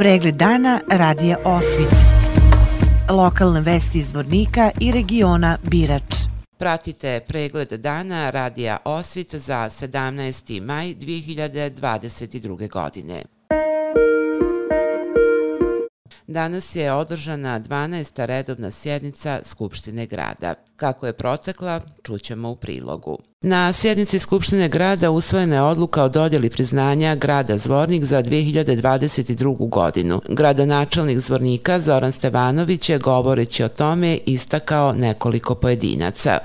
Pregled dana radija Osvit. Lokalne vesti iz Vornika i regiona Birač. Pratite pregled dana radija Osvit za 17. maj 2022. godine. Danas je održana 12. redovna sjednica Skupštine grada. Kako je protekla, čućemo u prilogu. Na sjednici Skupštine grada usvojena je odluka o dodjeli priznanja grada Zvornik za 2022. godinu. Gradonačelnik Zvornika Zoran Stevanović je govoreći o tome istakao nekoliko pojedinaca.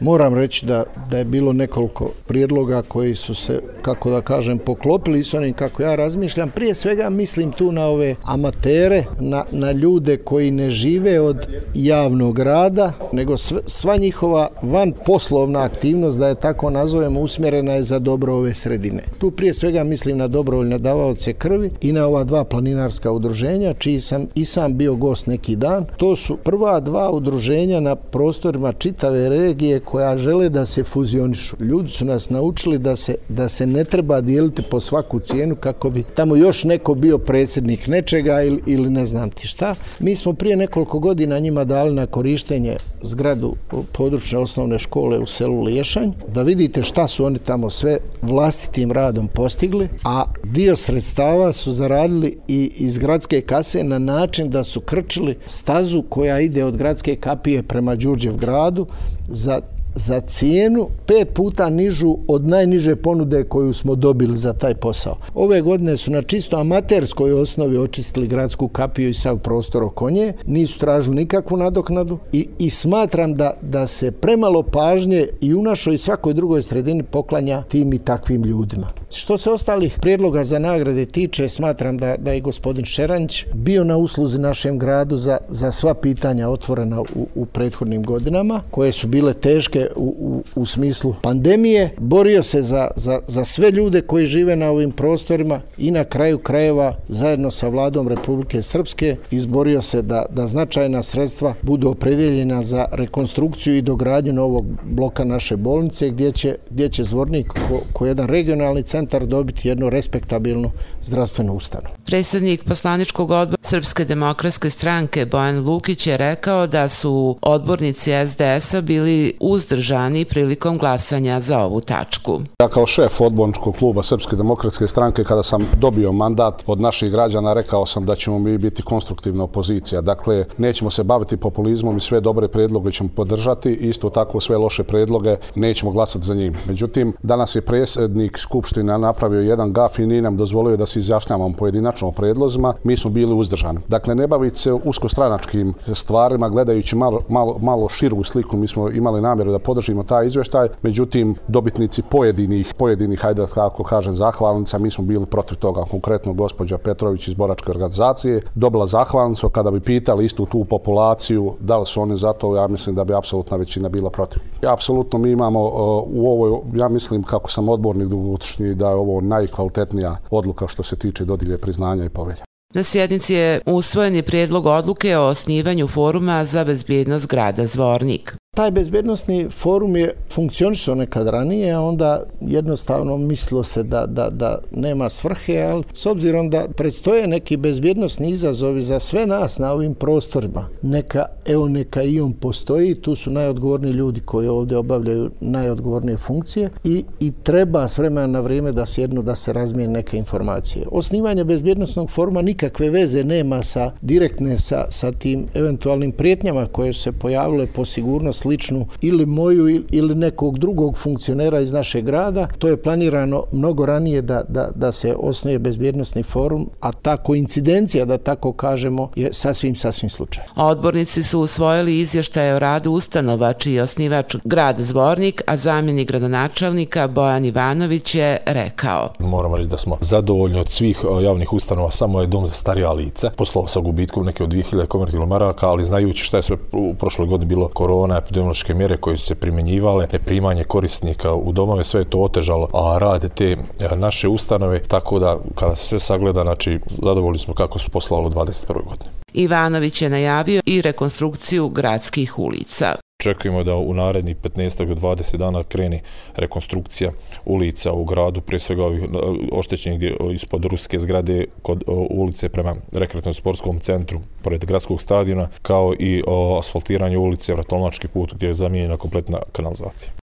Moram reći da, da je bilo nekoliko prijedloga koji su se, kako da kažem, poklopili s onim kako ja razmišljam. Prije svega mislim tu na ove amatere, na, na ljude koji ne žive od javnog rada, nego sv, sva njihova van poslovna aktivnost, da je tako nazovemo, usmjerena je za dobro ove sredine. Tu prije svega mislim na dobrovoljne davaoce krvi i na ova dva planinarska udruženja, čiji sam i sam bio gost neki dan. To su prva dva udruženja na prostorima čitave regije koja žele da se fuzionišu. Ljudi su nas naučili da se, da se ne treba dijeliti po svaku cijenu kako bi tamo još neko bio predsjednik nečega ili, ili ne znam ti šta. Mi smo prije nekoliko godina njima dali na korištenje zgradu područne osnovne škole u selu Liješanj, da vidite šta su oni tamo sve vlastitim radom postigli, a dio sredstava su zaradili i iz gradske kase na način da su krčili stazu koja ide od gradske kapije prema Đurđev gradu za za cijenu pet puta nižu od najniže ponude koju smo dobili za taj posao. Ove godine su na čisto amaterskoj osnovi očistili gradsku kapiju i sav prostor oko nje, nisu tražili nikakvu nadoknadu i, i smatram da, da se premalo pažnje i u našoj i svakoj drugoj sredini poklanja tim i takvim ljudima. Što se ostalih prijedloga za nagrade tiče, smatram da, da je gospodin Šeranć bio na usluzi našem gradu za, za sva pitanja otvorena u, u prethodnim godinama, koje su bile teške u, u, u smislu pandemije, borio se za, za, za sve ljude koji žive na ovim prostorima i na kraju krajeva zajedno sa vladom Republike Srpske izborio se da, da značajna sredstva budu opredeljena za rekonstrukciju i dogradnju novog bloka naše bolnice gdje će, gdje će Zvornik ko, ko jedan regionalni centar dobiti jednu respektabilnu zdravstvenu ustanu. Predsjednik poslaničkog odbora Srpske demokratske stranke Bojan Lukić je rekao da su odbornici SDS-a bili uzdržani prilikom glasanja za ovu tačku. Ja kao šef odborničkog kluba Srpske demokratske stranke, kada sam dobio mandat od naših građana, rekao sam da ćemo mi biti konstruktivna opozicija. Dakle, nećemo se baviti populizmom i sve dobre predloge ćemo podržati, isto tako sve loše predloge nećemo glasati za njim. Međutim, danas je predsjednik Skupština napravio jedan gaf i nije nam dozvolio da se izjašnjavamo pojedinačno o predlozima. Mi smo bili uzdržani. Dakle, ne baviti se usko stranačkim stvarima, gledajući malo, malo, malo širu sliku, mi smo imali namjeru da podržimo taj izvještaj. Međutim, dobitnici pojedinih, pojedinih, hajde kako kažem, zahvalnica, mi smo bili protiv toga, konkretno gospođa Petrović iz Boračke organizacije, dobila zahvalnicu, kada bi pitali istu tu populaciju, da li su oni za to, ja mislim da bi apsolutna većina bila protiv. Apsolutno mi imamo uh, u ovoj, ja mislim kako sam odbornik dugogodišnji, da je ovo najkvalitetnija odluka što se tiče dodilje priznanja i povelja. Na sjednici je usvojen je prijedlog odluke o osnivanju foruma za bezbjednost grada Zvornik. Taj bezbednostni forum je funkcionisao nekad ranije, onda jednostavno mislilo se da, da, da nema svrhe, ali s obzirom da predstoje neki bezbjednostni izazovi za sve nas na ovim prostorima, neka, evo neka i on postoji, tu su najodgovorniji ljudi koji ovdje obavljaju najodgovornije funkcije i, i treba s vremena na vrijeme da sjednu da se razmije neke informacije. Osnivanje bezbjednostnog foruma nikakve veze nema sa direktne sa, sa tim eventualnim prijetnjama koje se pojavile po sigurnost sličnu ili moju ili nekog drugog funkcionera iz našeg grada. To je planirano mnogo ranije da, da, da se osnuje bezbjednostni forum, a ta koincidencija, da tako kažemo, je sasvim, sasvim slučaj. Odbornici su usvojili izvještaje o radu ustanova čiji je osnivač grad Zvornik, a zamjeni gradonačelnika Bojan Ivanović je rekao. Moramo reći da smo zadovoljni od svih javnih ustanova, samo je dom za starija lice, poslao sa gubitkom neke od 2000 komertilnog maraka, ali znajući šta je sve u prošloj godini bilo korona, epidemiološke mjere koje su se primjenjivale, neprimanje korisnika u domove, sve je to otežalo, a rade te e, naše ustanove, tako da kada se sve sagleda, znači zadovoljni smo kako su poslalo u 21. godine. Ivanović je najavio i rekonstrukciju gradskih ulica. Čekujemo da u narednih 15 do 20 dana kreni rekonstrukcija ulica u gradu, prije svega ovih e, oštećenih gdje e, ispod ruske zgrade kod e, ulice prema rekreativnom sportskom centru pored gradskog stadiona, kao i o asfaltiranje ulice Vratolnački put gdje je zamijenjena kompletna kanalizacija.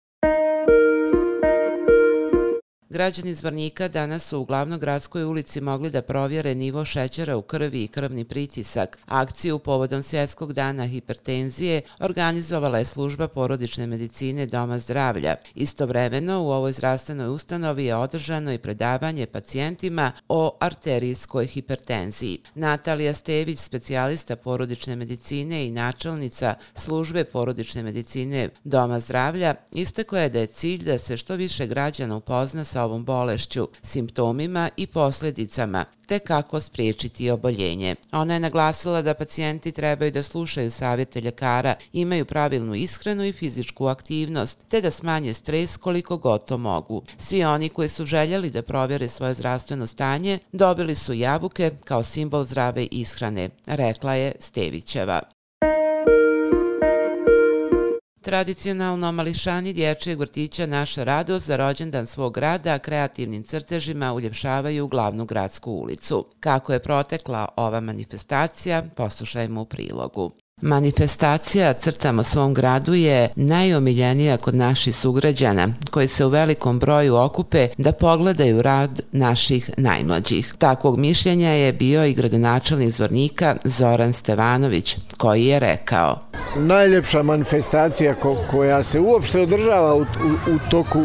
Građani Zvornika danas su u glavnoj gradskoj ulici mogli da provjere nivo šećera u krvi i krvni pritisak. Akciju povodom svjetskog dana hipertenzije organizovala je služba porodične medicine Doma zdravlja. Istovremeno u ovoj zdravstvenoj ustanovi je održano i predavanje pacijentima o arterijskoj hipertenziji. Natalija Stević, specijalista porodične medicine i načelnica službe porodične medicine Doma zdravlja, istekla je da je cilj da se što više građana upozna sa ovom bolešću, simptomima i posljedicama, te kako spriječiti oboljenje. Ona je naglasila da pacijenti trebaju da slušaju savjete ljekara, imaju pravilnu ishranu i fizičku aktivnost, te da smanje stres koliko goto mogu. Svi oni koji su željeli da provjere svoje zdravstveno stanje, dobili su jabuke kao simbol zdrave ishrane, rekla je Stevićeva. Tradicionalno mališani dječjeg vrtića Naša radost za rođendan svog grada kreativnim crtežima uljepšavaju glavnu gradsku ulicu. Kako je protekla ova manifestacija, poslušajmo u prilogu. Manifestacija Crtamo svom gradu je najomiljenija kod naših sugrađana, koji se u velikom broju okupe da pogledaju rad naših najmlađih. Takvog mišljenja je bio i gradonačelnik zvornika Zoran Stevanović, koji je rekao Najljepša manifestacija ko koja se uopšte održava u, u, u toku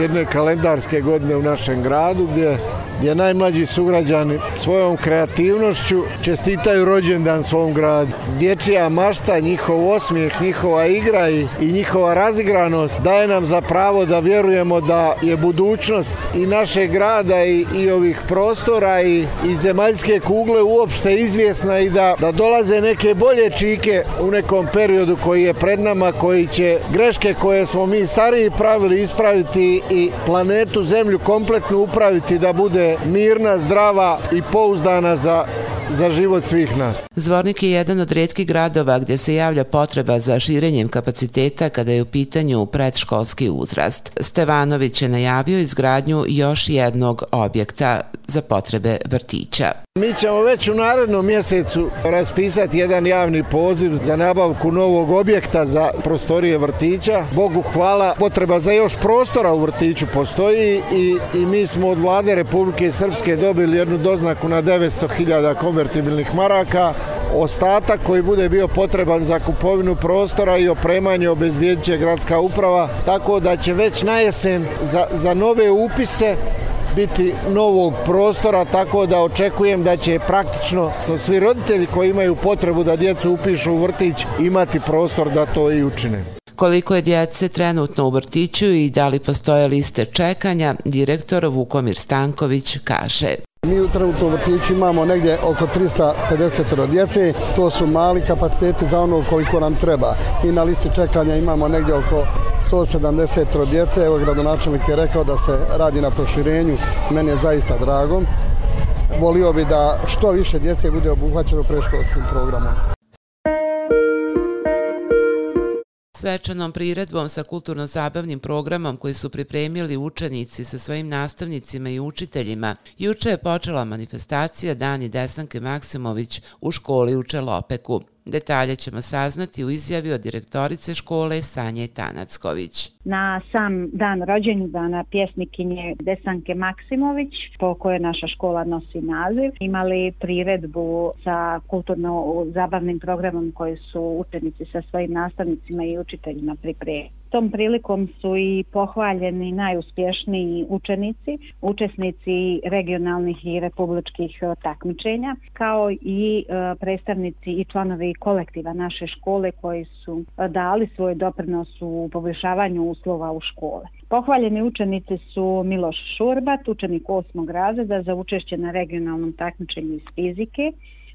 jedne kalendarske godine u našem gradu, gdje gdje najmlađi sugrađani svojom kreativnošću čestitaju rođendan svom gradu. Dječija mašta, njihov osmijeh, njihova igra i, i njihova razigranost daje nam za pravo da vjerujemo da je budućnost i naše grada i, i ovih prostora i, i zemaljske kugle uopšte izvjesna i da, da dolaze neke bolje čike u nekom periodu koji je pred nama, koji će greške koje smo mi stariji pravili ispraviti i planetu Zemlju kompletno upraviti da bude mirna, zdrava i pouzdana za za život svih nas. Zvornik je jedan od redkih gradova gdje se javlja potreba za širenjem kapaciteta kada je u pitanju predškolski uzrast. Stevanović je najavio izgradnju još jednog objekta za potrebe vrtića. Mi ćemo već u narednom mjesecu raspisati jedan javni poziv za nabavku novog objekta za prostorije vrtića. Bogu hvala, potreba za još prostora u vrtiću postoji i, i mi smo od vlade Republike Srpske dobili jednu doznaku na 900.000 konvertibilnih maraka. Ostatak koji bude bio potreban za kupovinu prostora i opremanje obezbijedit će gradska uprava, tako da će već na jesen za, za nove upise biti novog prostora, tako da očekujem da će praktično svi roditelji koji imaju potrebu da djecu upišu u vrtić imati prostor da to i učine. Koliko je djece trenutno u vrtiću i da li postoje liste čekanja, direktor Vukomir Stanković kaže. Mi u trenutnom vrtiću imamo negdje oko 350 djece, to su mali kapaciteti za ono koliko nam treba. I na listi čekanja imamo negdje oko 170 djece. Evo gradonačelnik je rekao da se radi na proširenju, meni je zaista drago. Volio bi da što više djece bude obuhvaćeno preškolskim programom. Svečanom priredbom sa kulturno-zabavnim programom koji su pripremili učenici sa svojim nastavnicima i učiteljima, juče je počela manifestacija Dani Desanke Maksimović u školi u Čelopeku. Detalje ćemo saznati u izjavi od direktorice škole Sanje Tanacković. Na sam dan rođendana pjesnikinje Desanke Maksimović, po kojoj naša škola nosi naziv, imali priredbu sa kulturno-zabavnim programom koji su učenici sa svojim nastavnicima i učiteljima pripremili tom prilikom su i pohvaljeni najuspješniji učenici, učesnici regionalnih i republičkih e, takmičenja, kao i e, predstavnici i članovi kolektiva naše škole koji su e, dali svoj doprinos u poboljšavanju uslova u škole. Pohvaljeni učenici su Miloš Šurbat, učenik 8. razreda za učešće na regionalnom takmičenju iz fizike,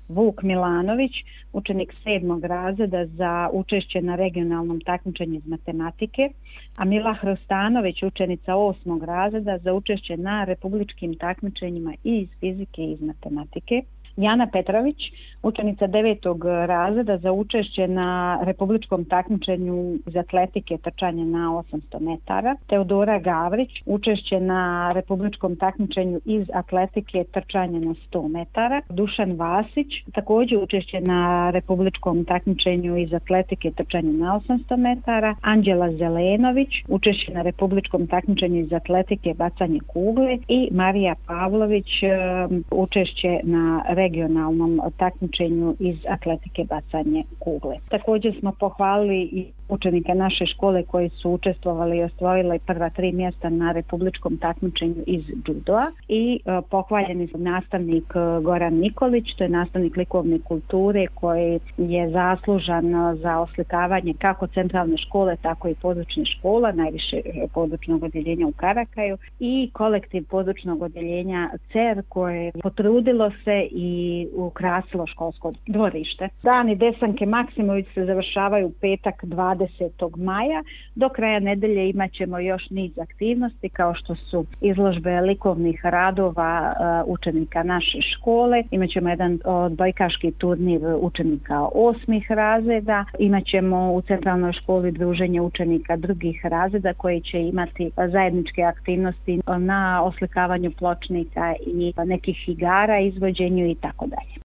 Vuk Milanović, učenik sedmog razreda za učešće na regionalnom takmičenju iz matematike, a Mila Hrostanović, učenica osmog razreda za učešće na republičkim takmičenjima i iz fizike i iz matematike. Jana Petrović, učenica devetog razreda za učešće na republičkom takmičenju iz atletike trčanje na 800 metara. Teodora Gavrić, učešće na republičkom takmičenju iz atletike trčanje na 100 metara. Dušan Vasić, također učešće na republičkom takmičenju iz atletike trčanje na 800 metara. Anđela Zelenović, učešće na republičkom takmičenju iz atletike bacanje kugle i Marija Pavlović, um, učešće na regionalnom takmičenju iz atletike bacanje kugle. Također smo pohvalili i učenike naše škole koji su učestvovali i osvojili prva tri mjesta na republičkom takmičenju iz judoa i uh, pohvaljeni su nastavnik e, Goran Nikolić, to je nastavnik likovne kulture koji je zaslužan e, za oslikavanje kako centralne škole, tako i područne škola, najviše područnog odjeljenja u Karakaju i kolektiv područnog odjeljenja CER koje potrudilo se i ukrasilo školsko dvorište. Dani Desanke Maksimović se završavaju petak 20. 20. maja. Do kraja nedelje imat ćemo još niz aktivnosti kao što su izložbe likovnih radova e, učenika naše škole. Imaćemo jedan odbojkaški turnir učenika osmih razreda. Imaćemo u centralnoj školi druženje učenika drugih razreda koji će imati zajedničke aktivnosti na oslikavanju pločnika i nekih igara, izvođenju i tako dalje.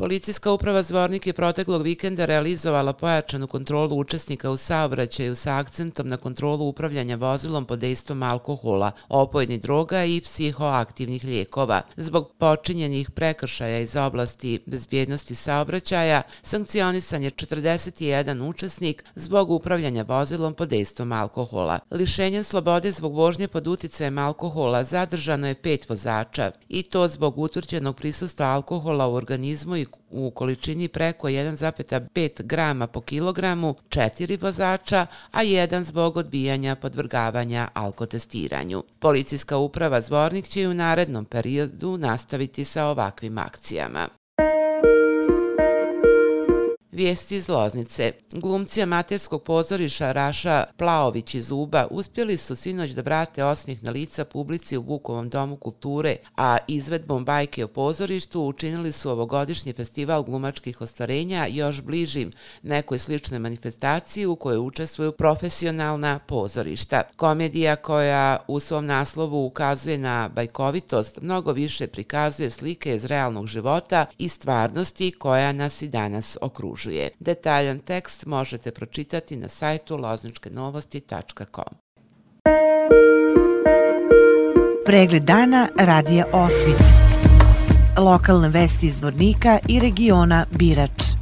Policijska uprava Zvornik je proteklog vikenda realizovala pojačanu kontrolu učesnika u saobraćaju sa akcentom na kontrolu upravljanja vozilom pod dejstvom alkohola, opojni droga i psihoaktivnih lijekova. Zbog počinjenih prekršaja iz oblasti bezbjednosti saobraćaja, sankcionisan je 41 učesnik zbog upravljanja vozilom pod dejstvom alkohola. Lišenjem slobode zbog vožnje pod uticajem alkohola zadržano je pet vozača i to zbog utvrđenog prisustva alkohola u organizmu i u količini preko 1,5 grama po kilogramu, četiri vozača, a jedan zbog odbijanja podvrgavanja alkotestiranju. Policijska uprava Zvornik će u narednom periodu nastaviti sa ovakvim akcijama. Vijesti iz Loznice. Glumci amaterskog pozoriša Raša Plaović iz Uba uspjeli su sinoć da vrate osmih na lica publici u Vukovom domu kulture, a izvedbom bajke o pozorištu učinili su ovogodišnji festival glumačkih ostvarenja još bližim nekoj sličnoj manifestaciji u kojoj učestvuju profesionalna pozorišta. Komedija koja u svom naslovu ukazuje na bajkovitost mnogo više prikazuje slike iz realnog života i stvarnosti koja nas i danas okružuje zaslužuje. Detaljan tekst možete pročitati na sajtu lozničkenovosti.com. Pregled dana radija Osvit. Lokalne vesti iz Vornika i regiona Birač.